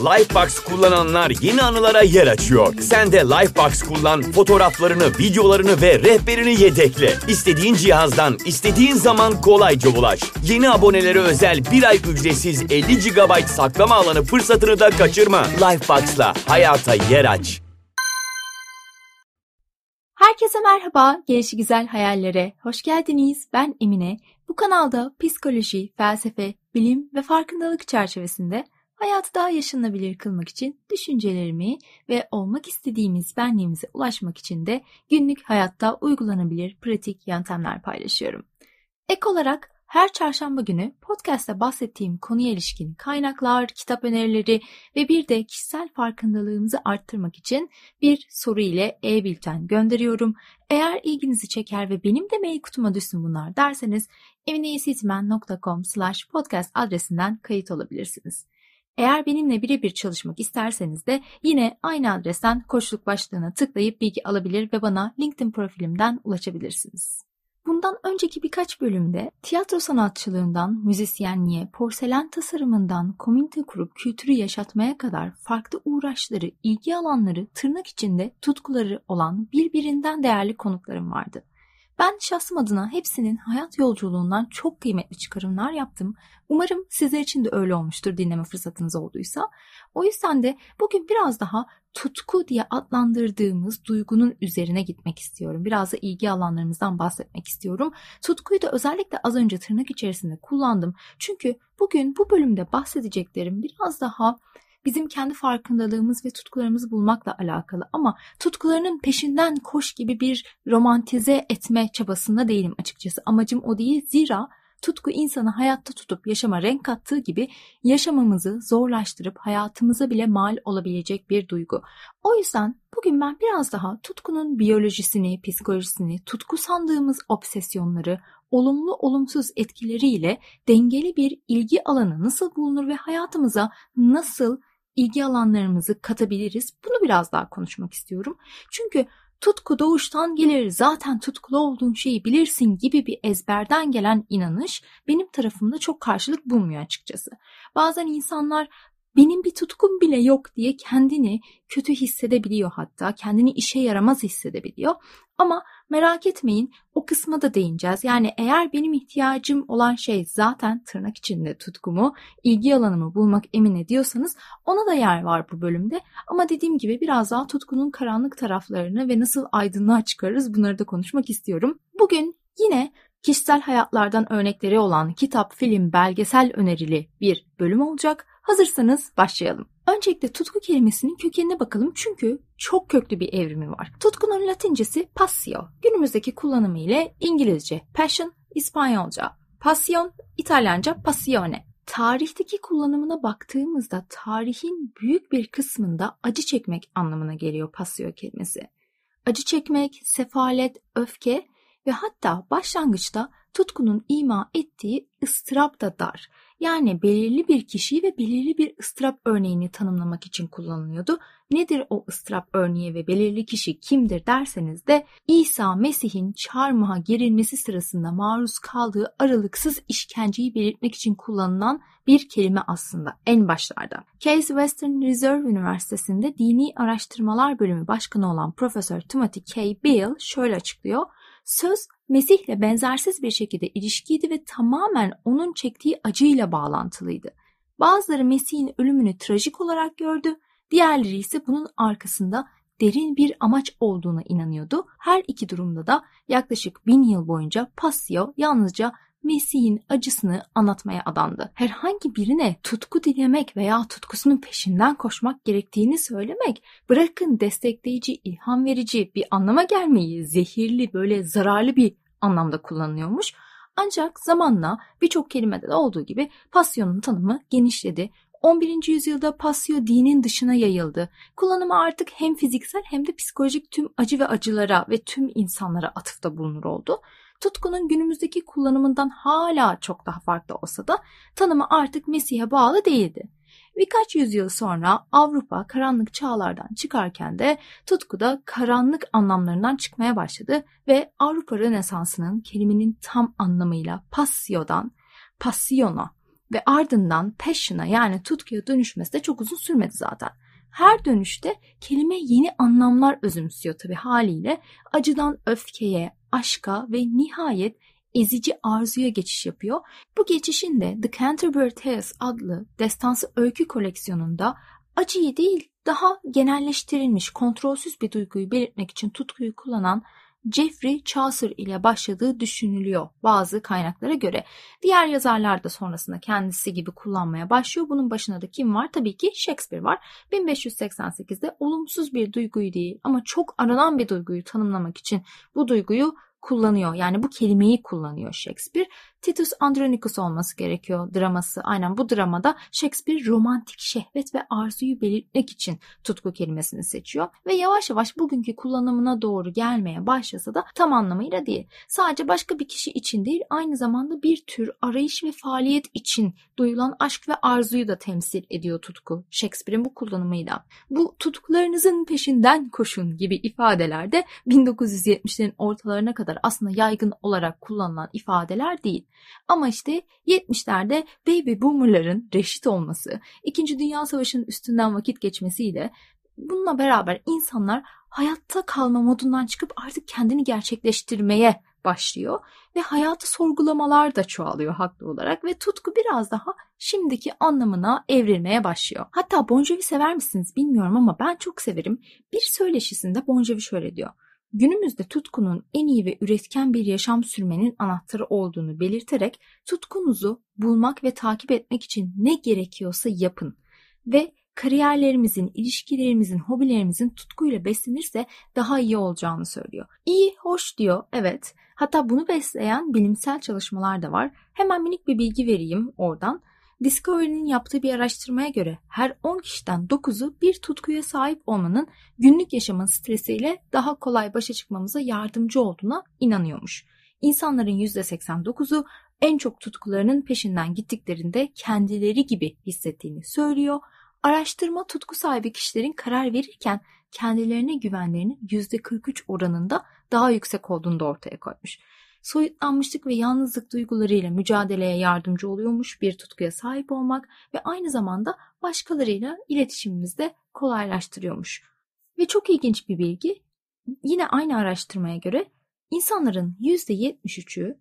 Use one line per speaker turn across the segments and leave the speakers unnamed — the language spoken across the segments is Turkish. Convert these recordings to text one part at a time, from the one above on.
Lifebox kullananlar yeni anılara yer açıyor. Sen de Lifebox kullan, fotoğraflarını, videolarını ve rehberini yedekle. İstediğin cihazdan, istediğin zaman kolayca ulaş. Yeni abonelere özel bir ay ücretsiz 50 GB saklama alanı fırsatını da kaçırma. Lifebox'la hayata yer aç.
Herkese merhaba, gelişi güzel hayallere hoş geldiniz. Ben Emine. Bu kanalda psikoloji, felsefe, bilim ve farkındalık çerçevesinde hayatı daha yaşanabilir kılmak için düşüncelerimi ve olmak istediğimiz benliğimize ulaşmak için de günlük hayatta uygulanabilir pratik yöntemler paylaşıyorum. Ek olarak her çarşamba günü podcast'te bahsettiğim konuya ilişkin kaynaklar, kitap önerileri ve bir de kişisel farkındalığımızı arttırmak için bir soru ile e-bülten gönderiyorum. Eğer ilginizi çeker ve benim de mail kutuma düşsün bunlar derseniz emineyesitmen.com slash podcast adresinden kayıt olabilirsiniz. Eğer benimle birebir çalışmak isterseniz de yine aynı adresten koçluk başlığına tıklayıp bilgi alabilir ve bana LinkedIn profilimden ulaşabilirsiniz. Bundan önceki birkaç bölümde tiyatro sanatçılığından müzisyenliğe, porselen tasarımından komünite kurup kültürü yaşatmaya kadar farklı uğraşları, ilgi alanları, tırnak içinde tutkuları olan birbirinden değerli konuklarım vardı. Ben şahsım adına hepsinin hayat yolculuğundan çok kıymetli çıkarımlar yaptım. Umarım sizler için de öyle olmuştur dinleme fırsatınız olduysa. O yüzden de bugün biraz daha tutku diye adlandırdığımız duygunun üzerine gitmek istiyorum. Biraz da ilgi alanlarımızdan bahsetmek istiyorum. Tutkuyu da özellikle az önce tırnak içerisinde kullandım. Çünkü bugün bu bölümde bahsedeceklerim biraz daha bizim kendi farkındalığımız ve tutkularımızı bulmakla alakalı ama tutkularının peşinden koş gibi bir romantize etme çabasında değilim açıkçası. Amacım o değil zira tutku insanı hayatta tutup yaşama renk kattığı gibi yaşamamızı zorlaştırıp hayatımıza bile mal olabilecek bir duygu. O yüzden bugün ben biraz daha tutkunun biyolojisini, psikolojisini, tutku sandığımız obsesyonları, olumlu olumsuz etkileriyle dengeli bir ilgi alanı nasıl bulunur ve hayatımıza nasıl ilgi alanlarımızı katabiliriz. Bunu biraz daha konuşmak istiyorum. Çünkü tutku doğuştan gelir zaten tutkulu olduğun şeyi bilirsin gibi bir ezberden gelen inanış benim tarafımda çok karşılık bulmuyor açıkçası. Bazen insanlar benim bir tutkum bile yok diye kendini kötü hissedebiliyor hatta kendini işe yaramaz hissedebiliyor. Ama merak etmeyin o kısma da değineceğiz. Yani eğer benim ihtiyacım olan şey zaten tırnak içinde tutkumu, ilgi alanımı bulmak emin ediyorsanız ona da yer var bu bölümde. Ama dediğim gibi biraz daha tutkunun karanlık taraflarını ve nasıl aydınlığa çıkarırız bunları da konuşmak istiyorum. Bugün yine kişisel hayatlardan örnekleri olan kitap, film, belgesel önerili bir bölüm olacak. Hazırsanız başlayalım. Öncelikle tutku kelimesinin kökenine bakalım çünkü çok köklü bir evrimi var. Tutkunun latincesi passio. Günümüzdeki kullanımı ile İngilizce passion, İspanyolca passion, İtalyanca passione. Tarihteki kullanımına baktığımızda tarihin büyük bir kısmında acı çekmek anlamına geliyor passio kelimesi. Acı çekmek, sefalet, öfke ve hatta başlangıçta tutkunun ima ettiği ıstırap da dar. Yani belirli bir kişiyi ve belirli bir ıstırap örneğini tanımlamak için kullanılıyordu. Nedir o ıstırap örneği ve belirli kişi kimdir derseniz de İsa Mesih'in çarmıha gerilmesi sırasında maruz kaldığı aralıksız işkenceyi belirtmek için kullanılan bir kelime aslında en başlarda. Case Western Reserve Üniversitesi'nde Dini Araştırmalar Bölümü Başkanı olan Profesör Timothy K. Beale şöyle açıklıyor. Söz Mesih'le benzersiz bir şekilde ilişkiydi ve tamamen onun çektiği acıyla bağlantılıydı. Bazıları Mesih'in ölümünü trajik olarak gördü, diğerleri ise bunun arkasında derin bir amaç olduğuna inanıyordu. Her iki durumda da yaklaşık bin yıl boyunca Passio yalnızca Mesih'in acısını anlatmaya adandı. Herhangi birine tutku dilemek veya tutkusunun peşinden koşmak gerektiğini söylemek, bırakın destekleyici, ilham verici bir anlama gelmeyi, zehirli, böyle zararlı bir anlamda kullanılıyormuş. Ancak zamanla birçok kelimede de olduğu gibi pasyonun tanımı genişledi. 11. yüzyılda pasyo dinin dışına yayıldı. Kullanımı artık hem fiziksel hem de psikolojik tüm acı ve acılara ve tüm insanlara atıfta bulunur oldu. Tutkunun günümüzdeki kullanımından hala çok daha farklı olsa da tanımı artık Mesih'e bağlı değildi. Birkaç yüzyıl sonra Avrupa karanlık çağlardan çıkarken de tutku da karanlık anlamlarından çıkmaya başladı ve Avrupa Rönesansı'nın kelimenin tam anlamıyla passiodan passiona ve ardından passion'a yani tutkuya dönüşmesi de çok uzun sürmedi zaten. Her dönüşte kelime yeni anlamlar özümsüyor tabi haliyle. Acıdan öfkeye, aşka ve nihayet ezici arzuya geçiş yapıyor. Bu geçişin de The Canterbury Tales adlı destansı öykü koleksiyonunda acıyı değil daha genelleştirilmiş kontrolsüz bir duyguyu belirtmek için tutkuyu kullanan Geoffrey Chaucer ile başladığı düşünülüyor bazı kaynaklara göre. Diğer yazarlar da sonrasında kendisi gibi kullanmaya başlıyor. Bunun başında da kim var? Tabii ki Shakespeare var. 1588'de olumsuz bir duyguyu değil ama çok aranan bir duyguyu tanımlamak için bu duyguyu kullanıyor. Yani bu kelimeyi kullanıyor Shakespeare. Titus Andronicus olması gerekiyor draması. Aynen bu dramada Shakespeare romantik şehvet ve arzuyu belirtmek için tutku kelimesini seçiyor ve yavaş yavaş bugünkü kullanımına doğru gelmeye başlasa da tam anlamıyla değil. Sadece başka bir kişi için değil aynı zamanda bir tür arayış ve faaliyet için duyulan aşk ve arzuyu da temsil ediyor tutku. Shakespeare'in bu kullanımıyla. Bu tutkularınızın peşinden koşun gibi ifadeler de 1970'lerin ortalarına kadar aslında yaygın olarak kullanılan ifadeler değil. Ama işte 70'lerde baby boomerların reşit olması, 2. Dünya Savaşı'nın üstünden vakit geçmesiyle bununla beraber insanlar hayatta kalma modundan çıkıp artık kendini gerçekleştirmeye başlıyor ve hayatı sorgulamalar da çoğalıyor haklı olarak ve tutku biraz daha şimdiki anlamına evrilmeye başlıyor. Hatta Bon Jovi sever misiniz bilmiyorum ama ben çok severim. Bir söyleşisinde Bon Jovi şöyle diyor. Günümüzde tutkunun en iyi ve üretken bir yaşam sürmenin anahtarı olduğunu belirterek tutkunuzu bulmak ve takip etmek için ne gerekiyorsa yapın ve kariyerlerimizin, ilişkilerimizin, hobilerimizin tutkuyla beslenirse daha iyi olacağını söylüyor. İyi, hoş diyor, evet. Hatta bunu besleyen bilimsel çalışmalar da var. Hemen minik bir bilgi vereyim oradan. Discovery'nin yaptığı bir araştırmaya göre her 10 kişiden 9'u bir tutkuya sahip olmanın günlük yaşamın stresiyle daha kolay başa çıkmamıza yardımcı olduğuna inanıyormuş. İnsanların %89'u en çok tutkularının peşinden gittiklerinde kendileri gibi hissettiğini söylüyor. Araştırma tutku sahibi kişilerin karar verirken kendilerine güvenlerinin %43 oranında daha yüksek olduğunu da ortaya koymuş soyutlanmışlık ve yalnızlık duygularıyla mücadeleye yardımcı oluyormuş bir tutkuya sahip olmak ve aynı zamanda başkalarıyla iletişimimizi de kolaylaştırıyormuş. Ve çok ilginç bir bilgi, yine aynı araştırmaya göre insanların %73'ü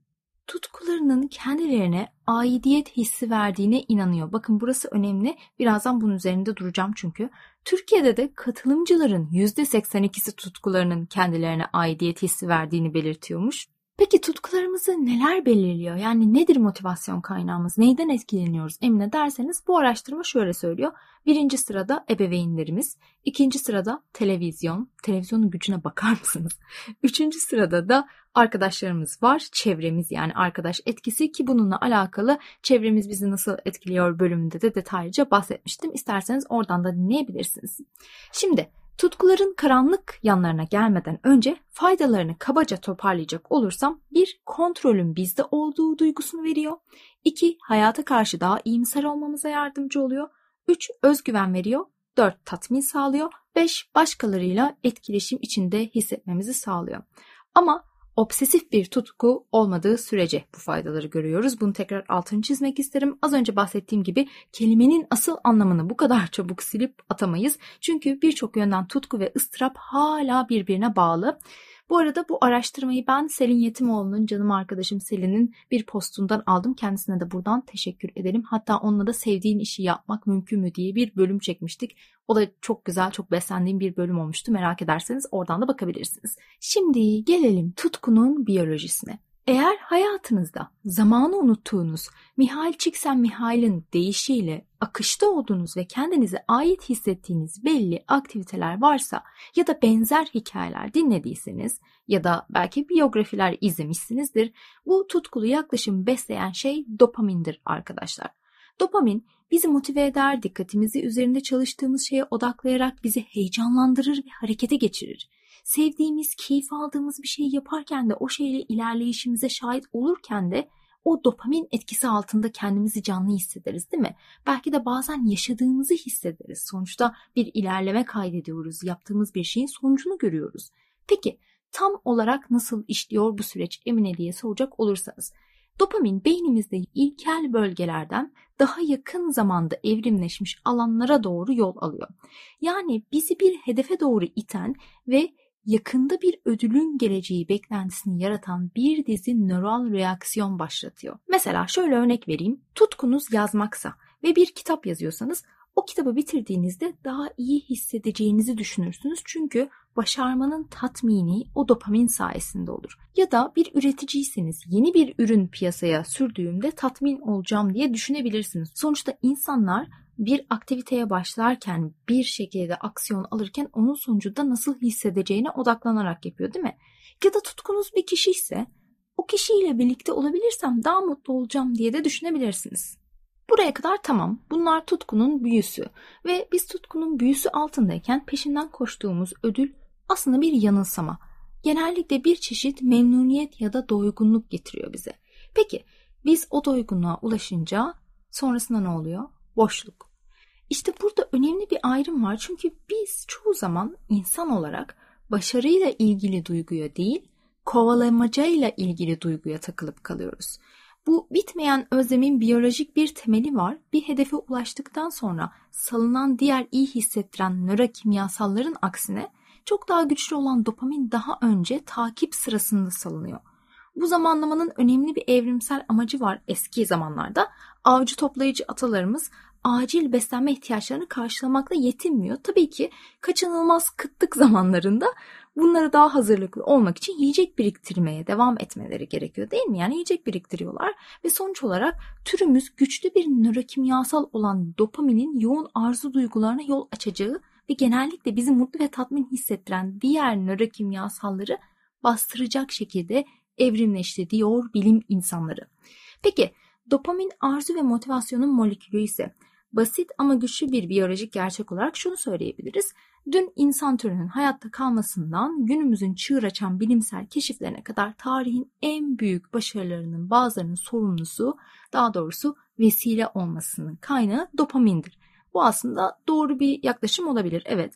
tutkularının kendilerine aidiyet hissi verdiğine inanıyor. Bakın burası önemli. Birazdan bunun üzerinde duracağım çünkü. Türkiye'de de katılımcıların %82'si tutkularının kendilerine aidiyet hissi verdiğini belirtiyormuş. Peki tutkularımızı neler belirliyor? Yani nedir motivasyon kaynağımız? Neyden etkileniyoruz? Emine derseniz bu araştırma şöyle söylüyor. Birinci sırada ebeveynlerimiz. ikinci sırada televizyon. Televizyonun gücüne bakar mısınız? Üçüncü sırada da arkadaşlarımız var. Çevremiz yani arkadaş etkisi ki bununla alakalı çevremiz bizi nasıl etkiliyor bölümünde de detaylıca bahsetmiştim. İsterseniz oradan da dinleyebilirsiniz. Şimdi Tutkuların karanlık yanlarına gelmeden önce faydalarını kabaca toparlayacak olursam bir kontrolün bizde olduğu duygusunu veriyor. 2 hayata karşı daha iyimser olmamıza yardımcı oluyor. 3 özgüven veriyor. 4 tatmin sağlıyor. 5 başkalarıyla etkileşim içinde hissetmemizi sağlıyor. Ama obsesif bir tutku olmadığı sürece bu faydaları görüyoruz. Bunu tekrar altını çizmek isterim. Az önce bahsettiğim gibi kelimenin asıl anlamını bu kadar çabuk silip atamayız. Çünkü birçok yönden tutku ve ıstırap hala birbirine bağlı. Bu arada bu araştırmayı ben Selin Yetimoğlu'nun canım arkadaşım Selin'in bir postundan aldım. Kendisine de buradan teşekkür edelim. Hatta onunla da sevdiğin işi yapmak mümkün mü diye bir bölüm çekmiştik. O da çok güzel, çok beslendiğim bir bölüm olmuştu. Merak ederseniz oradan da bakabilirsiniz. Şimdi gelelim tutkunun biyolojisine. Eğer hayatınızda zamanı unuttuğunuz Mihail Csikszentmihal'in deyişiyle akışta olduğunuz ve kendinize ait hissettiğiniz belli aktiviteler varsa ya da benzer hikayeler dinlediyseniz ya da belki biyografiler izlemişsinizdir. Bu tutkulu yaklaşım besleyen şey dopamindir arkadaşlar. Dopamin bizi motive eder, dikkatimizi üzerinde çalıştığımız şeye odaklayarak bizi heyecanlandırır ve harekete geçirir sevdiğimiz, keyif aldığımız bir şeyi yaparken de o şeyle ilerleyişimize şahit olurken de o dopamin etkisi altında kendimizi canlı hissederiz değil mi? Belki de bazen yaşadığımızı hissederiz. Sonuçta bir ilerleme kaydediyoruz. Yaptığımız bir şeyin sonucunu görüyoruz. Peki tam olarak nasıl işliyor bu süreç Emine diye soracak olursanız. Dopamin beynimizde ilkel bölgelerden daha yakın zamanda evrimleşmiş alanlara doğru yol alıyor. Yani bizi bir hedefe doğru iten ve yakında bir ödülün geleceği beklentisini yaratan bir dizi nöral reaksiyon başlatıyor. Mesela şöyle örnek vereyim. Tutkunuz yazmaksa ve bir kitap yazıyorsanız o kitabı bitirdiğinizde daha iyi hissedeceğinizi düşünürsünüz. Çünkü başarmanın tatmini o dopamin sayesinde olur. Ya da bir üreticiyseniz yeni bir ürün piyasaya sürdüğümde tatmin olacağım diye düşünebilirsiniz. Sonuçta insanlar bir aktiviteye başlarken bir şekilde aksiyon alırken onun sonucunda nasıl hissedeceğine odaklanarak yapıyor değil mi? Ya da tutkunuz bir kişi ise o kişiyle birlikte olabilirsem daha mutlu olacağım diye de düşünebilirsiniz. Buraya kadar tamam. Bunlar tutkunun büyüsü ve biz tutkunun büyüsü altındayken peşinden koştuğumuz ödül aslında bir yanılsama. Genellikle bir çeşit memnuniyet ya da doygunluk getiriyor bize. Peki biz o doygunluğa ulaşınca sonrasında ne oluyor? Boşluk. İşte burada önemli bir ayrım var çünkü biz çoğu zaman insan olarak başarıyla ilgili duyguya değil, kovalamacayla ilgili duyguya takılıp kalıyoruz. Bu bitmeyen özlemin biyolojik bir temeli var. Bir hedefe ulaştıktan sonra salınan diğer iyi hissettiren nörokimyasalların aksine çok daha güçlü olan dopamin daha önce takip sırasında salınıyor. Bu zamanlamanın önemli bir evrimsel amacı var eski zamanlarda. Avcı toplayıcı atalarımız acil beslenme ihtiyaçlarını karşılamakla yetinmiyor. Tabii ki kaçınılmaz kıtlık zamanlarında bunlara daha hazırlıklı olmak için yiyecek biriktirmeye devam etmeleri gerekiyor değil mi? Yani yiyecek biriktiriyorlar ve sonuç olarak türümüz güçlü bir nörokimyasal olan dopaminin yoğun arzu duygularına yol açacağı ve genellikle bizi mutlu ve tatmin hissettiren diğer nörokimyasalları bastıracak şekilde evrimleşti diyor bilim insanları. Peki dopamin arzu ve motivasyonun molekülü ise basit ama güçlü bir biyolojik gerçek olarak şunu söyleyebiliriz. Dün insan türünün hayatta kalmasından günümüzün çığır açan bilimsel keşiflerine kadar tarihin en büyük başarılarının bazılarının sorumlusu, daha doğrusu vesile olmasının kaynağı dopamindir. Bu aslında doğru bir yaklaşım olabilir. Evet.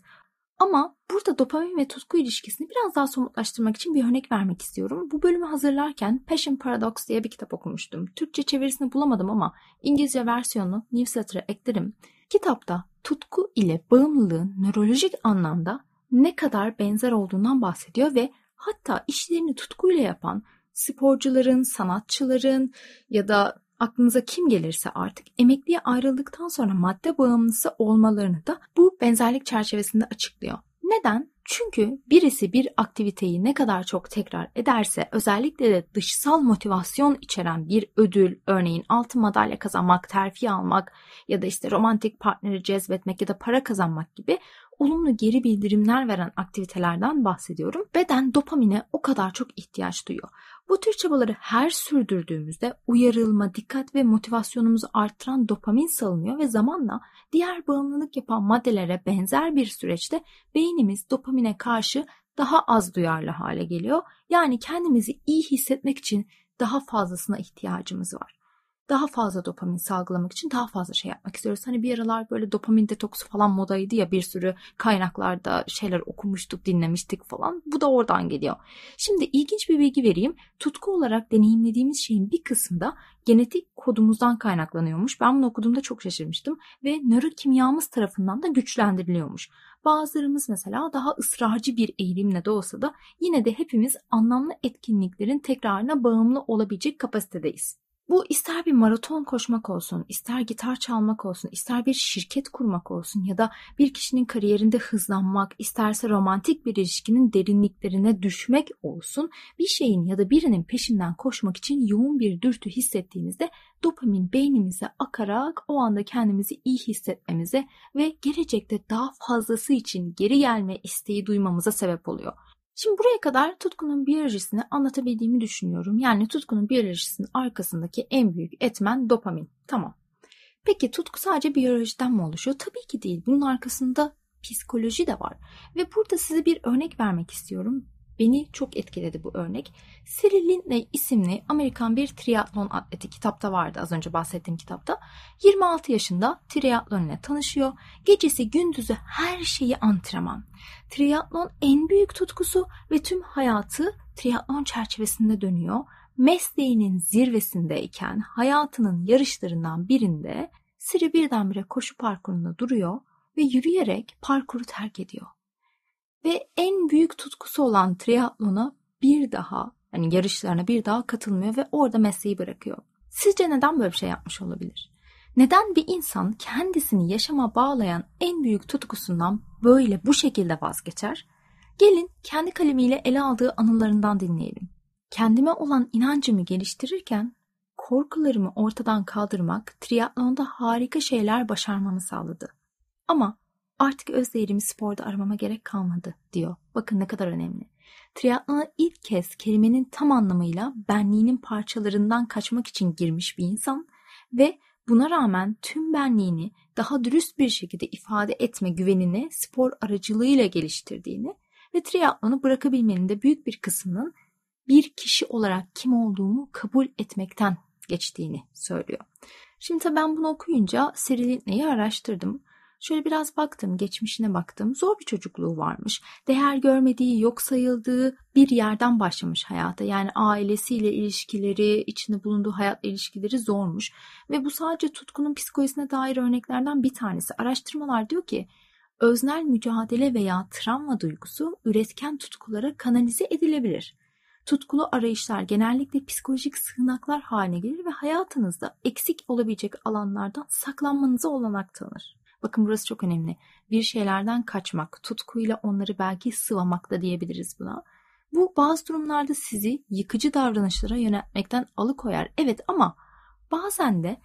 Ama burada dopamin ve tutku ilişkisini biraz daha somutlaştırmak için bir örnek vermek istiyorum. Bu bölümü hazırlarken Passion Paradox diye bir kitap okumuştum. Türkçe çevirisini bulamadım ama İngilizce versiyonu newsletter'a eklerim. Kitapta tutku ile bağımlılığın nörolojik anlamda ne kadar benzer olduğundan bahsediyor ve hatta işlerini tutkuyla yapan sporcuların, sanatçıların ya da aklınıza kim gelirse artık emekliye ayrıldıktan sonra madde bağımlısı olmalarını da bu benzerlik çerçevesinde açıklıyor. Neden? Çünkü birisi bir aktiviteyi ne kadar çok tekrar ederse özellikle de dışsal motivasyon içeren bir ödül, örneğin altın madalya kazanmak, terfi almak ya da işte romantik partneri cezbetmek ya da para kazanmak gibi olumlu geri bildirimler veren aktivitelerden bahsediyorum. Beden dopamine o kadar çok ihtiyaç duyuyor. Bu tür çabaları her sürdürdüğümüzde uyarılma, dikkat ve motivasyonumuzu arttıran dopamin salınıyor ve zamanla diğer bağımlılık yapan maddelere benzer bir süreçte beynimiz dopamine karşı daha az duyarlı hale geliyor. Yani kendimizi iyi hissetmek için daha fazlasına ihtiyacımız var daha fazla dopamin salgılamak için daha fazla şey yapmak istiyoruz. Hani bir aralar böyle dopamin detoksu falan modaydı ya bir sürü kaynaklarda şeyler okumuştuk, dinlemiştik falan. Bu da oradan geliyor. Şimdi ilginç bir bilgi vereyim. Tutku olarak deneyimlediğimiz şeyin bir kısmında genetik kodumuzdan kaynaklanıyormuş. Ben bunu okuduğumda çok şaşırmıştım ve nörokimyamız tarafından da güçlendiriliyormuş. Bazılarımız mesela daha ısrarcı bir eğilimle de olsa da yine de hepimiz anlamlı etkinliklerin tekrarına bağımlı olabilecek kapasitedeyiz. Bu ister bir maraton koşmak olsun, ister gitar çalmak olsun, ister bir şirket kurmak olsun ya da bir kişinin kariyerinde hızlanmak, isterse romantik bir ilişkinin derinliklerine düşmek olsun, bir şeyin ya da birinin peşinden koşmak için yoğun bir dürtü hissettiğimizde dopamin beynimize akarak o anda kendimizi iyi hissetmemize ve gelecekte daha fazlası için geri gelme isteği duymamıza sebep oluyor. Şimdi buraya kadar tutkunun biyolojisini anlatabildiğimi düşünüyorum. Yani tutkunun biyolojisinin arkasındaki en büyük etmen dopamin. Tamam. Peki tutku sadece biyolojiden mi oluşuyor? Tabii ki değil. Bunun arkasında psikoloji de var. Ve burada size bir örnek vermek istiyorum. Beni çok etkiledi bu örnek. Cyril Lindley isimli Amerikan bir triatlon atleti kitapta vardı az önce bahsettiğim kitapta. 26 yaşında triatlon ile tanışıyor. Gecesi gündüzü her şeyi antrenman. Triatlon en büyük tutkusu ve tüm hayatı triatlon çerçevesinde dönüyor. mesleğinin zirvesindeyken hayatının yarışlarından birinde Siri birdenbire koşu parkurunda duruyor ve yürüyerek parkuru terk ediyor. Ve en büyük tutkusu olan triatlona bir daha hani yarışlarına bir daha katılmıyor ve orada mesleği bırakıyor. Sizce neden böyle bir şey yapmış olabilir? Neden bir insan kendisini yaşama bağlayan en büyük tutkusundan böyle bu şekilde vazgeçer? Gelin kendi kalemiyle ele aldığı anılarından dinleyelim. Kendime olan inancımı geliştirirken korkularımı ortadan kaldırmak triatlonda harika şeyler başarmamı sağladı. Ama artık öz değerimi sporda aramama gerek kalmadı diyor. Bakın ne kadar önemli. Triatlona ilk kez kelimenin tam anlamıyla benliğinin parçalarından kaçmak için girmiş bir insan ve buna rağmen tüm benliğini daha dürüst bir şekilde ifade etme güvenini spor aracılığıyla geliştirdiğini ve triatlonu bırakabilmenin de büyük bir kısmının bir kişi olarak kim olduğumu kabul etmekten geçtiğini söylüyor. Şimdi tabii ben bunu okuyunca Cyril Lindley'i araştırdım. Şöyle biraz baktım, geçmişine baktım. Zor bir çocukluğu varmış. Değer görmediği, yok sayıldığı bir yerden başlamış hayata. Yani ailesiyle ilişkileri, içinde bulunduğu hayat ilişkileri zormuş. Ve bu sadece tutkunun psikolojisine dair örneklerden bir tanesi. Araştırmalar diyor ki öznel mücadele veya travma duygusu üretken tutkulara kanalize edilebilir. Tutkulu arayışlar genellikle psikolojik sığınaklar haline gelir ve hayatınızda eksik olabilecek alanlardan saklanmanıza olanak tanır. Bakın burası çok önemli. Bir şeylerden kaçmak, tutkuyla onları belki sıvamak da diyebiliriz buna. Bu bazı durumlarda sizi yıkıcı davranışlara yöneltmekten alıkoyar. Evet ama bazen de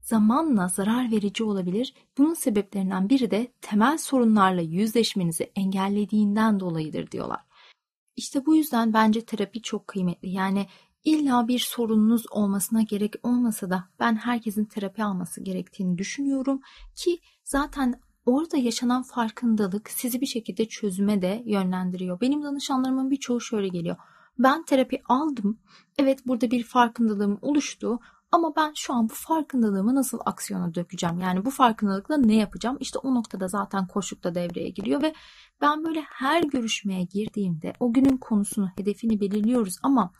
zamanla zarar verici olabilir. Bunun sebeplerinden biri de temel sorunlarla yüzleşmenizi engellediğinden dolayıdır diyorlar. İşte bu yüzden bence terapi çok kıymetli. Yani illa bir sorununuz olmasına gerek olmasa da ben herkesin terapi alması gerektiğini düşünüyorum ki zaten orada yaşanan farkındalık sizi bir şekilde çözüme de yönlendiriyor. Benim danışanlarımın birçoğu şöyle geliyor. Ben terapi aldım. Evet burada bir farkındalığım oluştu ama ben şu an bu farkındalığımı nasıl aksiyona dökeceğim? Yani bu farkındalıkla ne yapacağım? İşte o noktada zaten koşuk da devreye giriyor ve ben böyle her görüşmeye girdiğimde o günün konusunu, hedefini belirliyoruz ama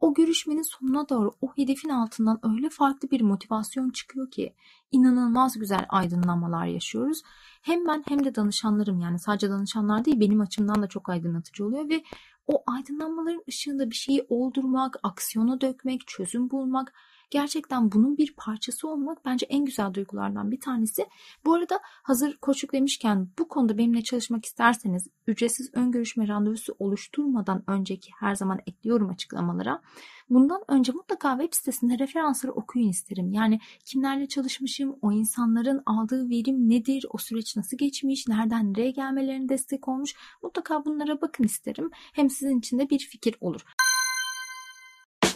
o görüşmenin sonuna doğru o hedefin altından öyle farklı bir motivasyon çıkıyor ki inanılmaz güzel aydınlanmalar yaşıyoruz. Hem ben hem de danışanlarım yani sadece danışanlar değil benim açımdan da çok aydınlatıcı oluyor ve o aydınlanmaların ışığında bir şeyi oldurmak, aksiyona dökmek, çözüm bulmak Gerçekten bunun bir parçası olmak bence en güzel duygulardan bir tanesi. Bu arada hazır koçluk demişken bu konuda benimle çalışmak isterseniz ücretsiz ön görüşme randevusu oluşturmadan önceki her zaman ekliyorum açıklamalara. Bundan önce mutlaka web sitesinde referansları okuyun isterim. Yani kimlerle çalışmışım, o insanların aldığı verim nedir, o süreç nasıl geçmiş, nereden nereye gelmelerine destek olmuş. Mutlaka bunlara bakın isterim. Hem sizin için de bir fikir olur.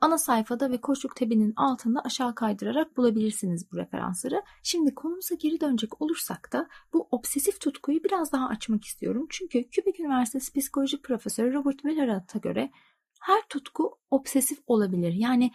Ana sayfada ve koşuk tabinin altında aşağı kaydırarak bulabilirsiniz bu referansları. Şimdi konumuza geri dönecek olursak da bu obsesif tutkuyu biraz daha açmak istiyorum. Çünkü Quebec Üniversitesi Psikoloji Profesörü Robert Velarat'a göre her tutku obsesif olabilir. Yani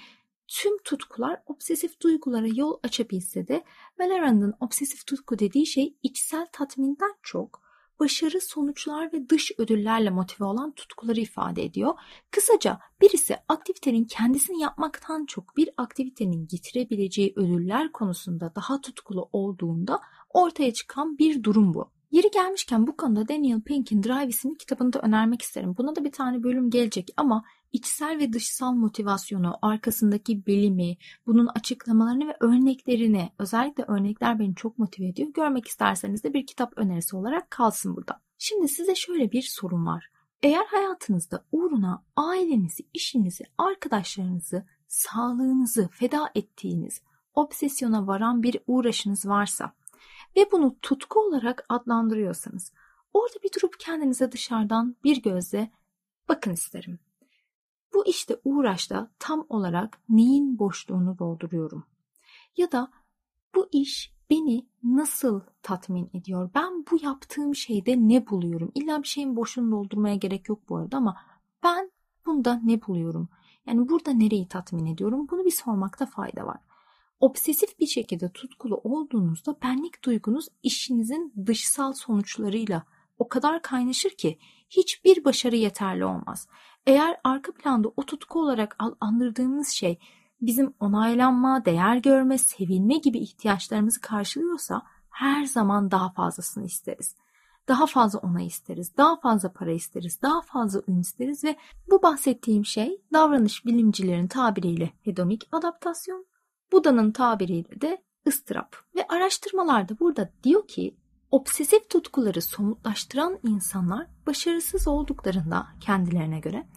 tüm tutkular obsesif duygulara yol açabilse de Velarat'ın obsesif tutku dediği şey içsel tatminden çok başarı, sonuçlar ve dış ödüllerle motive olan tutkuları ifade ediyor. Kısaca birisi aktivitenin kendisini yapmaktan çok bir aktivitenin getirebileceği ödüller konusunda daha tutkulu olduğunda ortaya çıkan bir durum bu. Yeri gelmişken bu konuda Daniel Pink'in Drive isimli kitabını da önermek isterim. Buna da bir tane bölüm gelecek ama içsel ve dışsal motivasyonu, arkasındaki bilimi, bunun açıklamalarını ve örneklerini, özellikle örnekler beni çok motive ediyor. Görmek isterseniz de bir kitap önerisi olarak kalsın burada. Şimdi size şöyle bir sorun var. Eğer hayatınızda uğruna ailenizi, işinizi, arkadaşlarınızı, sağlığınızı feda ettiğiniz, obsesyona varan bir uğraşınız varsa ve bunu tutku olarak adlandırıyorsanız orada bir durup kendinize dışarıdan bir gözle bakın isterim. Bu işte uğraşta tam olarak neyin boşluğunu dolduruyorum? Ya da bu iş beni nasıl tatmin ediyor? Ben bu yaptığım şeyde ne buluyorum? İlla bir şeyin boşluğunu doldurmaya gerek yok bu arada ama ben bunda ne buluyorum? Yani burada nereyi tatmin ediyorum? Bunu bir sormakta fayda var. Obsesif bir şekilde tutkulu olduğunuzda benlik duygunuz işinizin dışsal sonuçlarıyla o kadar kaynaşır ki hiçbir başarı yeterli olmaz. Eğer arka planda o tutku olarak andırdığımız şey bizim onaylanma, değer görme, sevilme gibi ihtiyaçlarımızı karşılıyorsa her zaman daha fazlasını isteriz. Daha fazla onay isteriz, daha fazla para isteriz, daha fazla ün isteriz ve bu bahsettiğim şey davranış bilimcilerin tabiriyle hedonik adaptasyon, Buda'nın tabiriyle de ıstırap. Ve araştırmalarda burada diyor ki obsesif tutkuları somutlaştıran insanlar başarısız olduklarında kendilerine göre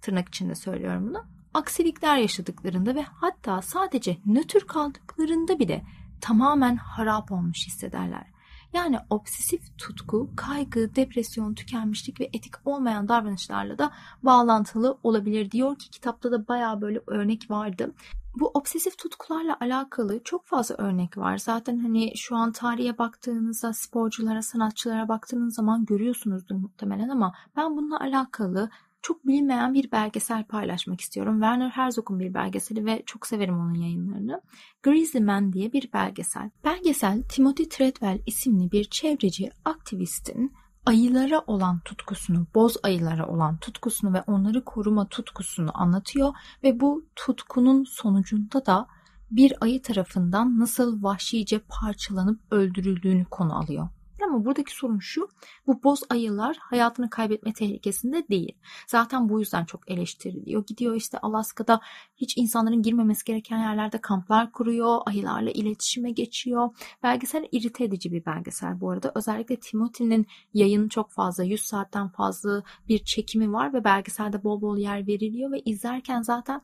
tırnak içinde söylüyorum bunu aksilikler yaşadıklarında ve hatta sadece nötr kaldıklarında bile tamamen harap olmuş hissederler. Yani obsesif tutku, kaygı, depresyon, tükenmişlik ve etik olmayan davranışlarla da bağlantılı olabilir diyor ki kitapta da baya böyle örnek vardı. Bu obsesif tutkularla alakalı çok fazla örnek var. Zaten hani şu an tarihe baktığınızda sporculara, sanatçılara baktığınız zaman görüyorsunuzdur muhtemelen ama ben bununla alakalı çok bilinmeyen bir belgesel paylaşmak istiyorum. Werner Herzog'un bir belgeseli ve çok severim onun yayınlarını. Grizzly Man diye bir belgesel. Belgesel Timothy Treadwell isimli bir çevreci aktivistin ayılara olan tutkusunu, boz ayılara olan tutkusunu ve onları koruma tutkusunu anlatıyor ve bu tutkunun sonucunda da bir ayı tarafından nasıl vahşice parçalanıp öldürüldüğünü konu alıyor. Ama buradaki sorun şu, bu boz ayılar hayatını kaybetme tehlikesinde değil. Zaten bu yüzden çok eleştiriliyor. Gidiyor işte Alaska'da hiç insanların girmemesi gereken yerlerde kamplar kuruyor, ayılarla iletişime geçiyor. Belgesel irite edici bir belgesel bu arada. Özellikle Timothy'nin yayını çok fazla, 100 saatten fazla bir çekimi var ve belgeselde bol bol yer veriliyor ve izlerken zaten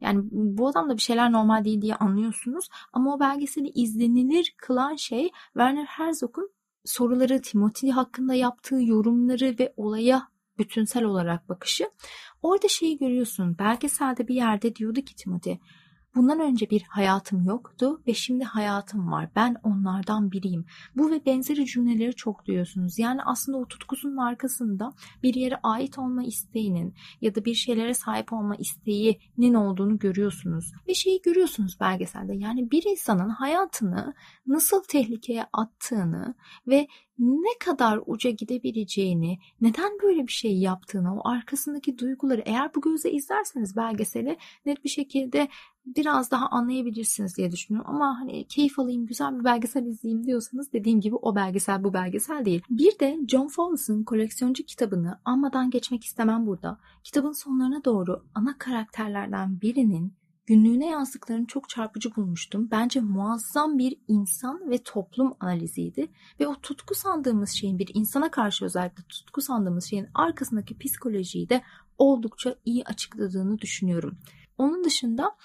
yani bu adamda bir şeyler normal değil diye anlıyorsunuz. Ama o belgeseli izlenilir kılan şey Werner Herzog'un soruları, Timothy hakkında yaptığı yorumları ve olaya bütünsel olarak bakışı. Orada şeyi görüyorsun. Belgeselde bir yerde diyordu ki Timothy Bundan önce bir hayatım yoktu ve şimdi hayatım var. Ben onlardan biriyim. Bu ve benzeri cümleleri çok duyuyorsunuz. Yani aslında o tutkusunun arkasında bir yere ait olma isteğinin ya da bir şeylere sahip olma isteğinin olduğunu görüyorsunuz. Ve şeyi görüyorsunuz belgeselde. Yani bir insanın hayatını nasıl tehlikeye attığını ve ne kadar uca gidebileceğini, neden böyle bir şey yaptığını, o arkasındaki duyguları eğer bu gözle izlerseniz belgeseli net bir şekilde biraz daha anlayabilirsiniz diye düşünüyorum. Ama hani keyif alayım, güzel bir belgesel izleyeyim diyorsanız dediğim gibi o belgesel bu belgesel değil. Bir de John Fowles'ın koleksiyoncu kitabını anmadan geçmek istemem burada. Kitabın sonlarına doğru ana karakterlerden birinin günlüğüne yazdıklarını çok çarpıcı bulmuştum. Bence muazzam bir insan ve toplum analiziydi. Ve o tutku sandığımız şeyin bir insana karşı özellikle tutku sandığımız şeyin arkasındaki psikolojiyi de oldukça iyi açıkladığını düşünüyorum. Onun dışında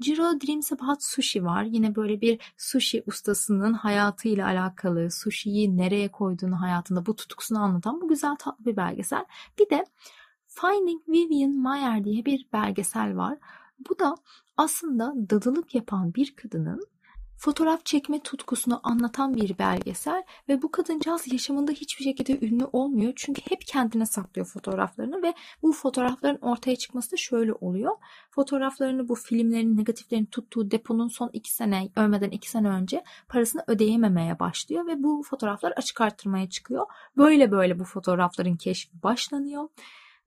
Jiro Dreams About Sushi var. Yine böyle bir sushi ustasının hayatıyla alakalı, sushi'yi nereye koyduğunu hayatında bu tutkusunu anlatan bu güzel tatlı bir belgesel. Bir de Finding Vivian Mayer diye bir belgesel var. Bu da aslında dadılık yapan bir kadının fotoğraf çekme tutkusunu anlatan bir belgesel ve bu kadıncağız yaşamında hiçbir şekilde ünlü olmuyor. Çünkü hep kendine saklıyor fotoğraflarını ve bu fotoğrafların ortaya çıkması da şöyle oluyor. Fotoğraflarını bu filmlerin negatiflerini tuttuğu deponun son iki sene, ölmeden iki sene önce parasını ödeyememeye başlıyor ve bu fotoğraflar açık arttırmaya çıkıyor. Böyle böyle bu fotoğrafların keşfi başlanıyor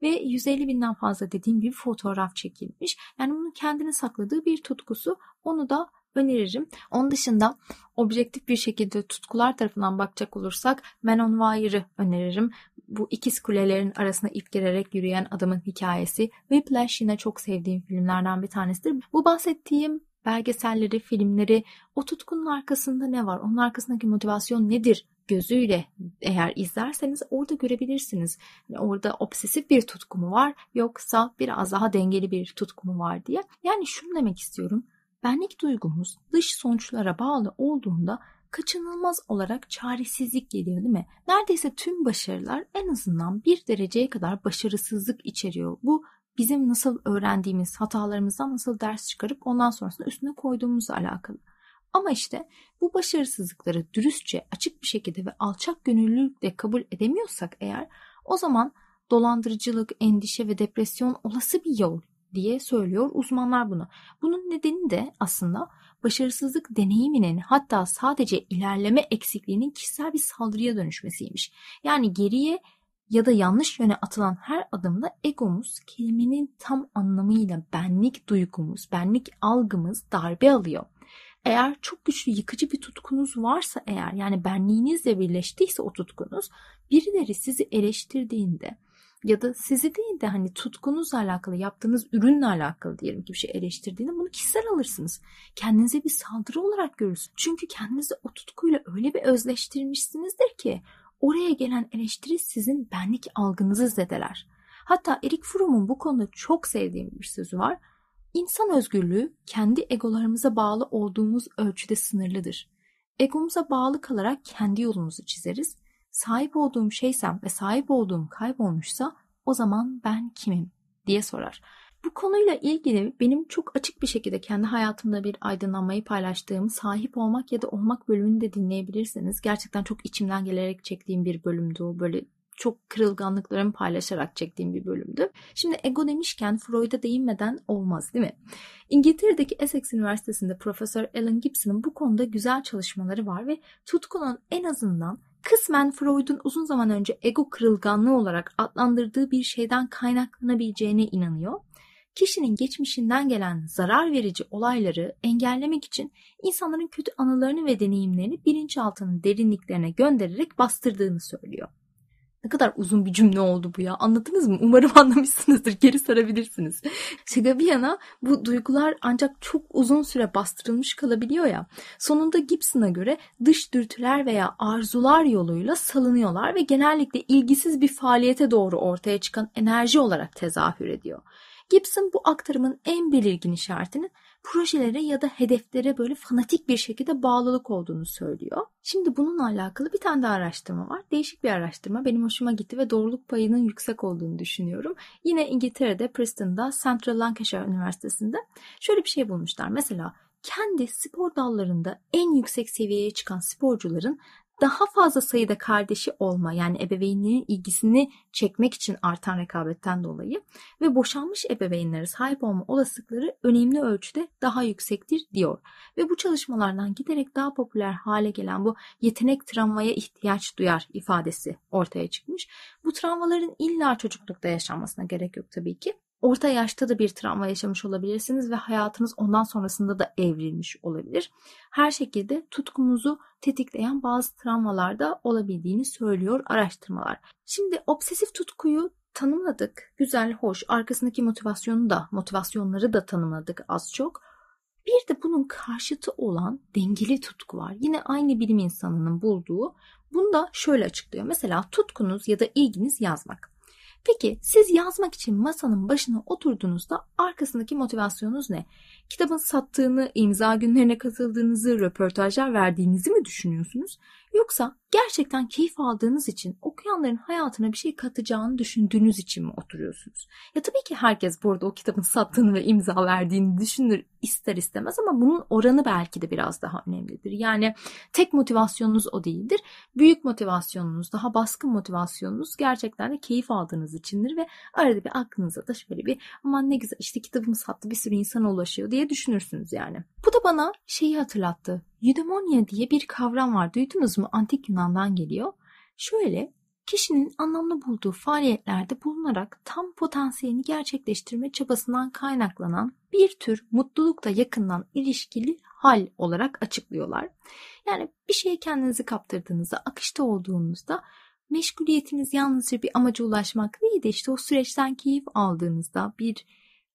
ve 150 binden fazla dediğim gibi fotoğraf çekilmiş. Yani bunun kendine sakladığı bir tutkusu. Onu da öneririm. Onun dışında objektif bir şekilde tutkular tarafından bakacak olursak Men on Wire'ı öneririm. Bu ikiz kulelerin arasına ip girerek yürüyen adamın hikayesi. Whiplash yine çok sevdiğim filmlerden bir tanesidir. Bu bahsettiğim belgeselleri, filmleri, o tutkunun arkasında ne var? Onun arkasındaki motivasyon nedir? gözüyle eğer izlerseniz orada görebilirsiniz. Yani orada obsesif bir tutku mu var yoksa biraz daha dengeli bir tutku mu var diye. Yani şunu demek istiyorum. Benlik duygumuz dış sonuçlara bağlı olduğunda kaçınılmaz olarak çaresizlik geliyor değil mi? Neredeyse tüm başarılar en azından bir dereceye kadar başarısızlık içeriyor. Bu bizim nasıl öğrendiğimiz hatalarımızdan nasıl ders çıkarıp ondan sonrasında üstüne koyduğumuzla alakalı. Ama işte bu başarısızlıkları dürüstçe, açık bir şekilde ve alçak gönüllülükle kabul edemiyorsak eğer o zaman dolandırıcılık, endişe ve depresyon olası bir yol diye söylüyor uzmanlar bunu. Bunun nedeni de aslında başarısızlık deneyiminin hatta sadece ilerleme eksikliğinin kişisel bir saldırıya dönüşmesiymiş. Yani geriye ya da yanlış yöne atılan her adımda egomuz kelimenin tam anlamıyla benlik duygumuz, benlik algımız darbe alıyor. Eğer çok güçlü yıkıcı bir tutkunuz varsa eğer yani benliğinizle birleştiyse o tutkunuz birileri sizi eleştirdiğinde ya da sizi değil de hani tutkunuzla alakalı yaptığınız ürünle alakalı diyelim ki bir şey eleştirdiğinde bunu kişisel alırsınız. Kendinize bir saldırı olarak görürsünüz. Çünkü kendinizi o tutkuyla öyle bir özleştirmişsinizdir ki oraya gelen eleştiri sizin benlik algınızı zedeler. Hatta Erik Fromm'un bu konuda çok sevdiğim bir sözü var. İnsan özgürlüğü kendi egolarımıza bağlı olduğumuz ölçüde sınırlıdır. Egomuza bağlı kalarak kendi yolumuzu çizeriz. Sahip olduğum şeysem ve sahip olduğum kaybolmuşsa o zaman ben kimim diye sorar. Bu konuyla ilgili benim çok açık bir şekilde kendi hayatımda bir aydınlanmayı paylaştığım sahip olmak ya da olmak bölümünü de dinleyebilirsiniz. Gerçekten çok içimden gelerek çektiğim bir bölümdü o. Böyle çok kırılganlıklarımı paylaşarak çektiğim bir bölümdü. Şimdi ego demişken Freud'a değinmeden olmaz değil mi? İngiltere'deki Essex Üniversitesi'nde Profesör Alan Gibson'ın bu konuda güzel çalışmaları var ve tutkunun en azından kısmen Freud'un uzun zaman önce ego kırılganlığı olarak adlandırdığı bir şeyden kaynaklanabileceğine inanıyor kişinin geçmişinden gelen zarar verici olayları engellemek için insanların kötü anılarını ve deneyimlerini bilinçaltının derinliklerine göndererek bastırdığını söylüyor. Ne kadar uzun bir cümle oldu bu ya. Anladınız mı? Umarım anlamışsınızdır. Geri sarabilirsiniz. Şaka bir yana bu duygular ancak çok uzun süre bastırılmış kalabiliyor ya. Sonunda Gibson'a göre dış dürtüler veya arzular yoluyla salınıyorlar ve genellikle ilgisiz bir faaliyete doğru ortaya çıkan enerji olarak tezahür ediyor. Gibson bu aktarımın en belirgin işaretinin projelere ya da hedeflere böyle fanatik bir şekilde bağlılık olduğunu söylüyor. Şimdi bununla alakalı bir tane daha araştırma var. Değişik bir araştırma. Benim hoşuma gitti ve doğruluk payının yüksek olduğunu düşünüyorum. Yine İngiltere'de Preston'da Central Lancashire Üniversitesi'nde şöyle bir şey bulmuşlar. Mesela kendi spor dallarında en yüksek seviyeye çıkan sporcuların daha fazla sayıda kardeşi olma yani ebeveynlerin ilgisini çekmek için artan rekabetten dolayı ve boşanmış ebeveynlere sahip olma olasılıkları önemli ölçüde daha yüksektir diyor. Ve bu çalışmalardan giderek daha popüler hale gelen bu yetenek travmaya ihtiyaç duyar ifadesi ortaya çıkmış. Bu travmaların illa çocuklukta yaşanmasına gerek yok tabii ki. Orta yaşta da bir travma yaşamış olabilirsiniz ve hayatınız ondan sonrasında da evrilmiş olabilir. Her şekilde tutkumuzu tetikleyen bazı travmalarda olabildiğini söylüyor araştırmalar. Şimdi obsesif tutkuyu tanımladık. Güzel, hoş. Arkasındaki motivasyonu da, motivasyonları da tanımladık az çok. Bir de bunun karşıtı olan dengeli tutku var. Yine aynı bilim insanının bulduğu. Bunu da şöyle açıklıyor. Mesela tutkunuz ya da ilginiz yazmak. Peki siz yazmak için masanın başına oturduğunuzda arkasındaki motivasyonunuz ne? Kitabın sattığını, imza günlerine katıldığınızı, röportajlar verdiğinizi mi düşünüyorsunuz? Yoksa gerçekten keyif aldığınız için okuyanların hayatına bir şey katacağını düşündüğünüz için mi oturuyorsunuz? Ya tabii ki herkes burada o kitabın sattığını ve imza verdiğini düşünür ister istemez ama bunun oranı belki de biraz daha önemlidir. Yani tek motivasyonunuz o değildir. Büyük motivasyonunuz, daha baskın motivasyonunuz gerçekten de keyif aldığınız içindir ve arada bir aklınıza da şöyle bir aman ne güzel işte kitabımı sattı bir sürü insana ulaşıyor diye düşünürsünüz yani. Bu da bana şeyi hatırlattı. Eudaimonia diye bir kavram var. Duydunuz mu? Antik Yunan'dan geliyor. Şöyle kişinin anlamlı bulduğu faaliyetlerde bulunarak tam potansiyelini gerçekleştirme çabasından kaynaklanan bir tür mutlulukla yakından ilişkili hal olarak açıklıyorlar. Yani bir şeye kendinizi kaptırdığınızda, akışta olduğunuzda meşguliyetiniz yalnızca bir amaca ulaşmak değil de işte o süreçten keyif aldığınızda bir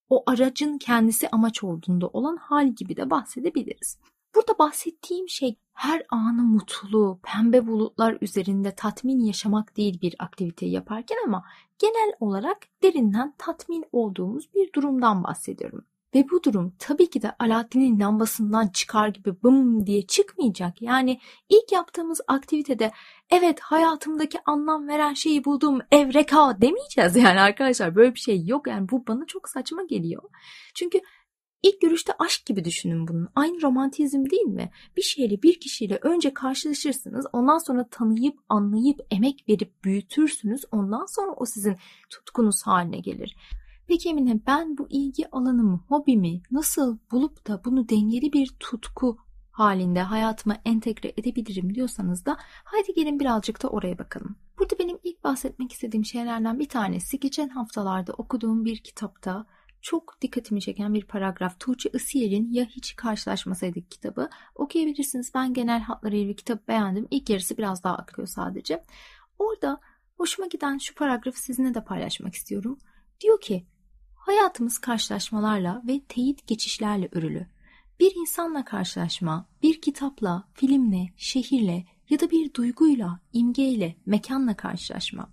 o aracın kendisi amaç olduğunda olan hal gibi de bahsedebiliriz. Burada bahsettiğim şey her anı mutlu, pembe bulutlar üzerinde tatmin yaşamak değil bir aktiviteyi yaparken ama genel olarak derinden tatmin olduğumuz bir durumdan bahsediyorum. Ve bu durum tabii ki de Alaaddin'in lambasından çıkar gibi bım diye çıkmayacak. Yani ilk yaptığımız aktivitede evet hayatımdaki anlam veren şeyi buldum evreka demeyeceğiz yani arkadaşlar böyle bir şey yok. Yani bu bana çok saçma geliyor. Çünkü İlk görüşte aşk gibi düşünün bunu. Aynı romantizm değil mi? Bir şeyle bir kişiyle önce karşılaşırsınız. Ondan sonra tanıyıp anlayıp emek verip büyütürsünüz. Ondan sonra o sizin tutkunuz haline gelir. Peki Emine ben bu ilgi alanımı, hobimi nasıl bulup da bunu dengeli bir tutku halinde hayatıma entegre edebilirim diyorsanız da haydi gelin birazcık da oraya bakalım. Burada benim ilk bahsetmek istediğim şeylerden bir tanesi geçen haftalarda okuduğum bir kitapta çok dikkatimi çeken bir paragraf. Tuğçe Isiyer'in Ya Hiç Karşılaşmasaydık kitabı. Okuyabilirsiniz. Ben genel hatlarıyla kitap beğendim. İlk yarısı biraz daha akıyor sadece. Orada hoşuma giden şu paragrafı sizinle de paylaşmak istiyorum. Diyor ki hayatımız karşılaşmalarla ve teyit geçişlerle örülü. Bir insanla karşılaşma, bir kitapla, filmle, şehirle ya da bir duyguyla, imgeyle, mekanla karşılaşma.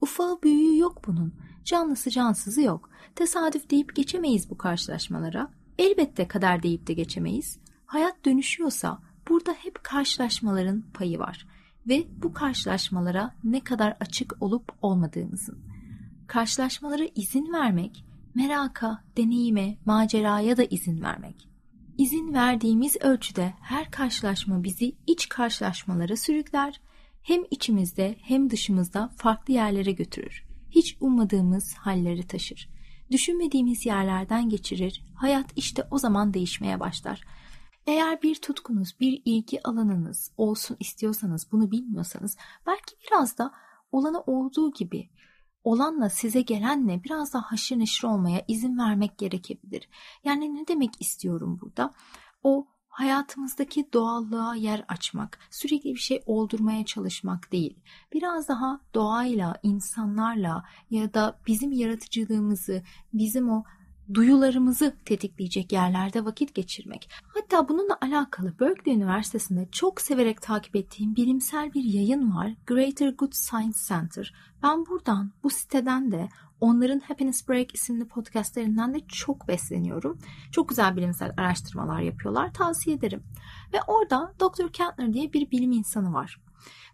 Ufağı büyüğü yok bunun. Canlısı cansızı yok. Tesadüf deyip geçemeyiz bu karşılaşmalara. Elbette kader deyip de geçemeyiz. Hayat dönüşüyorsa burada hep karşılaşmaların payı var. Ve bu karşılaşmalara ne kadar açık olup olmadığımızın. Karşılaşmalara izin vermek, meraka, deneyime, maceraya da izin vermek. İzin verdiğimiz ölçüde her karşılaşma bizi iç karşılaşmalara sürükler, hem içimizde hem dışımızda farklı yerlere götürür. Hiç ummadığımız halleri taşır. Düşünmediğimiz yerlerden geçirir, hayat işte o zaman değişmeye başlar. Eğer bir tutkunuz, bir ilgi alanınız olsun istiyorsanız, bunu bilmiyorsanız belki biraz da olanı olduğu gibi olanla size gelenle biraz daha haşır neşir olmaya izin vermek gerekebilir. Yani ne demek istiyorum burada? O hayatımızdaki doğallığa yer açmak, sürekli bir şey oldurmaya çalışmak değil. Biraz daha doğayla, insanlarla ya da bizim yaratıcılığımızı, bizim o duyularımızı tetikleyecek yerlerde vakit geçirmek. Hatta bununla alakalı Berkeley Üniversitesi'nde çok severek takip ettiğim bilimsel bir yayın var. Greater Good Science Center. Ben buradan, bu siteden de onların Happiness Break isimli podcastlerinden de çok besleniyorum. Çok güzel bilimsel araştırmalar yapıyorlar. Tavsiye ederim. Ve orada Dr. Kentner diye bir bilim insanı var.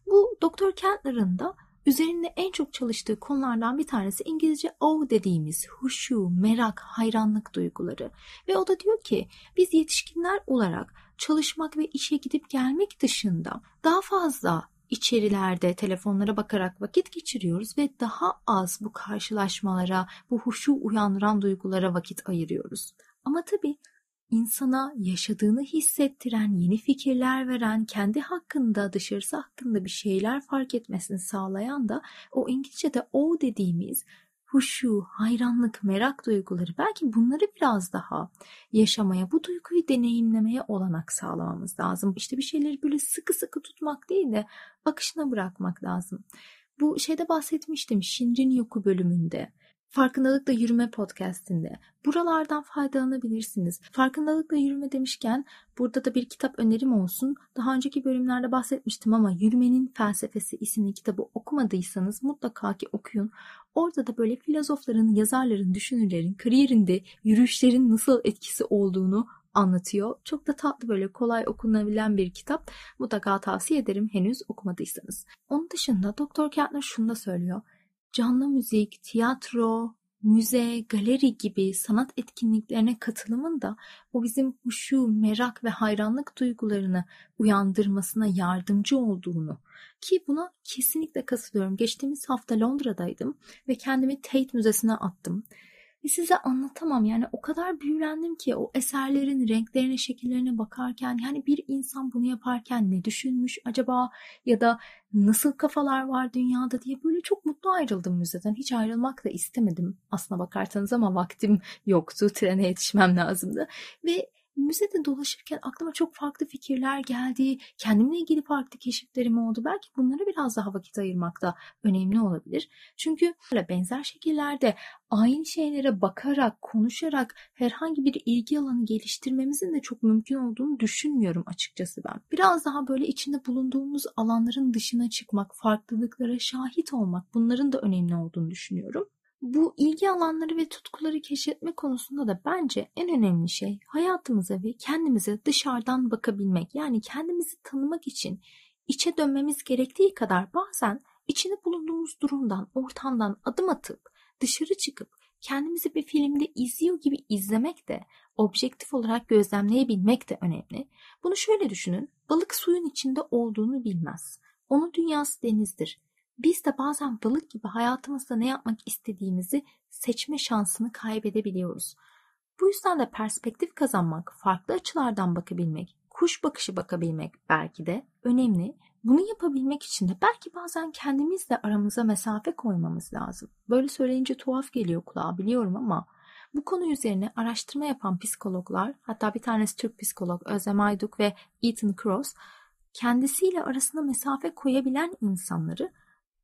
Bu Dr. Kentner'ın da Üzerinde en çok çalıştığı konulardan bir tanesi İngilizce o dediğimiz huşu, merak, hayranlık duyguları. Ve o da diyor ki biz yetişkinler olarak çalışmak ve işe gidip gelmek dışında daha fazla içerilerde telefonlara bakarak vakit geçiriyoruz ve daha az bu karşılaşmalara, bu huşu uyandıran duygulara vakit ayırıyoruz. Ama tabii insana yaşadığını hissettiren, yeni fikirler veren, kendi hakkında, dışarısı hakkında bir şeyler fark etmesini sağlayan da o İngilizce'de o dediğimiz huşu, hayranlık, merak duyguları belki bunları biraz daha yaşamaya, bu duyguyu deneyimlemeye olanak sağlamamız lazım. İşte bir şeyleri böyle sıkı sıkı tutmak değil de akışına bırakmak lazım. Bu şeyde bahsetmiştim Shinrin Yoku bölümünde. Farkındalıkla Yürüme podcastinde. Buralardan faydalanabilirsiniz. Farkındalıkla yürüme demişken burada da bir kitap önerim olsun. Daha önceki bölümlerde bahsetmiştim ama Yürümenin Felsefesi isimli kitabı okumadıysanız mutlaka ki okuyun. Orada da böyle filozofların, yazarların, düşünürlerin kariyerinde yürüyüşlerin nasıl etkisi olduğunu anlatıyor. Çok da tatlı böyle kolay okunabilen bir kitap. Mutlaka tavsiye ederim henüz okumadıysanız. Onun dışında Doktor Kentner şunu da söylüyor canlı müzik, tiyatro, müze, galeri gibi sanat etkinliklerine katılımın da o bizim huşu, merak ve hayranlık duygularını uyandırmasına yardımcı olduğunu ki buna kesinlikle katılıyorum. Geçtiğimiz hafta Londra'daydım ve kendimi Tate Müzesi'ne attım. Ve size anlatamam yani o kadar büyülendim ki o eserlerin renklerine, şekillerine bakarken yani bir insan bunu yaparken ne düşünmüş acaba ya da nasıl kafalar var dünyada diye böyle çok mutlu ayrıldım müzeden. Hiç ayrılmak da istemedim aslına bakarsanız ama vaktim yoktu. Trene yetişmem lazımdı. Ve müzede dolaşırken aklıma çok farklı fikirler geldi. Kendimle ilgili farklı keşiflerim oldu. Belki bunlara biraz daha vakit ayırmak da önemli olabilir. Çünkü benzer şekillerde aynı şeylere bakarak, konuşarak herhangi bir ilgi alanı geliştirmemizin de çok mümkün olduğunu düşünmüyorum açıkçası ben. Biraz daha böyle içinde bulunduğumuz alanların dışına çıkmak, farklılıklara şahit olmak bunların da önemli olduğunu düşünüyorum bu ilgi alanları ve tutkuları keşfetme konusunda da bence en önemli şey hayatımıza ve kendimize dışarıdan bakabilmek. Yani kendimizi tanımak için içe dönmemiz gerektiği kadar bazen içinde bulunduğumuz durumdan, ortamdan adım atıp dışarı çıkıp kendimizi bir filmde izliyor gibi izlemek de, objektif olarak gözlemleyebilmek de önemli. Bunu şöyle düşünün, balık suyun içinde olduğunu bilmez. Onun dünyası denizdir. Biz de bazen balık gibi hayatımızda ne yapmak istediğimizi seçme şansını kaybedebiliyoruz. Bu yüzden de perspektif kazanmak, farklı açılardan bakabilmek, kuş bakışı bakabilmek belki de önemli. Bunu yapabilmek için de belki bazen kendimizle aramıza mesafe koymamız lazım. Böyle söyleyince tuhaf geliyor kulağa biliyorum ama bu konu üzerine araştırma yapan psikologlar, hatta bir tanesi Türk psikolog Özlem Ayduk ve Ethan Cross, kendisiyle arasına mesafe koyabilen insanları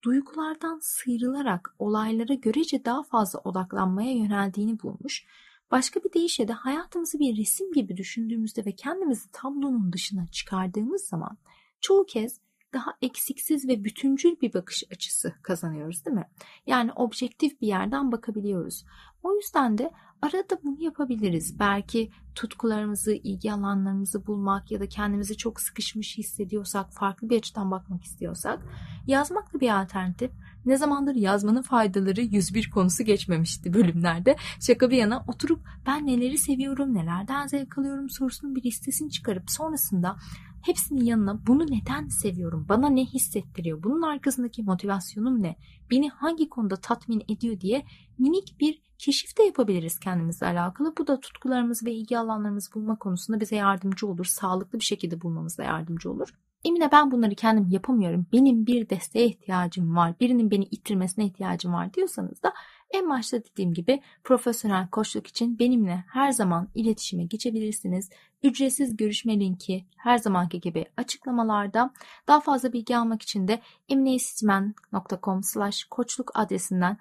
duygulardan sıyrılarak olaylara görece daha fazla odaklanmaya yöneldiğini bulmuş. Başka bir deyişle de hayatımızı bir resim gibi düşündüğümüzde ve kendimizi tablonun dışına çıkardığımız zaman çoğu kez daha eksiksiz ve bütüncül bir bakış açısı kazanıyoruz değil mi? Yani objektif bir yerden bakabiliyoruz. O yüzden de arada bunu yapabiliriz. Belki tutkularımızı, ilgi alanlarımızı bulmak ya da kendimizi çok sıkışmış hissediyorsak, farklı bir açıdan bakmak istiyorsak yazmak da bir alternatif. Ne zamandır yazmanın faydaları 101 konusu geçmemişti bölümlerde. Şaka bir yana oturup ben neleri seviyorum, nelerden zevk alıyorum sorusunun bir listesini çıkarıp sonrasında hepsinin yanına bunu neden seviyorum, bana ne hissettiriyor, bunun arkasındaki motivasyonum ne, beni hangi konuda tatmin ediyor diye minik bir keşif de yapabiliriz kendimizle alakalı. Bu da tutkularımız ve ilgi alanlarımızı bulma konusunda bize yardımcı olur. Sağlıklı bir şekilde bulmamıza yardımcı olur. Emine ben bunları kendim yapamıyorum. Benim bir desteğe ihtiyacım var. Birinin beni ittirmesine ihtiyacım var diyorsanız da en başta dediğim gibi profesyonel koçluk için benimle her zaman iletişime geçebilirsiniz. Ücretsiz görüşme linki her zamanki gibi açıklamalarda. Daha fazla bilgi almak için de emineisitmen.com slash koçluk adresinden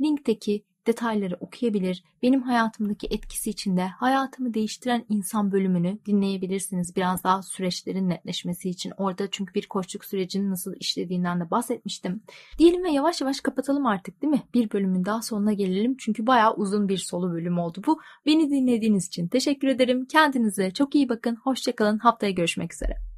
linkteki detayları okuyabilir, benim hayatımdaki etkisi içinde hayatımı değiştiren insan bölümünü dinleyebilirsiniz. Biraz daha süreçlerin netleşmesi için. Orada çünkü bir koçluk sürecinin nasıl işlediğinden de bahsetmiştim. Diyelim ve yavaş yavaş kapatalım artık değil mi? Bir bölümün daha sonuna gelelim. Çünkü bayağı uzun bir solu bölüm oldu bu. Beni dinlediğiniz için teşekkür ederim. Kendinize çok iyi bakın. Hoşçakalın. Haftaya görüşmek üzere.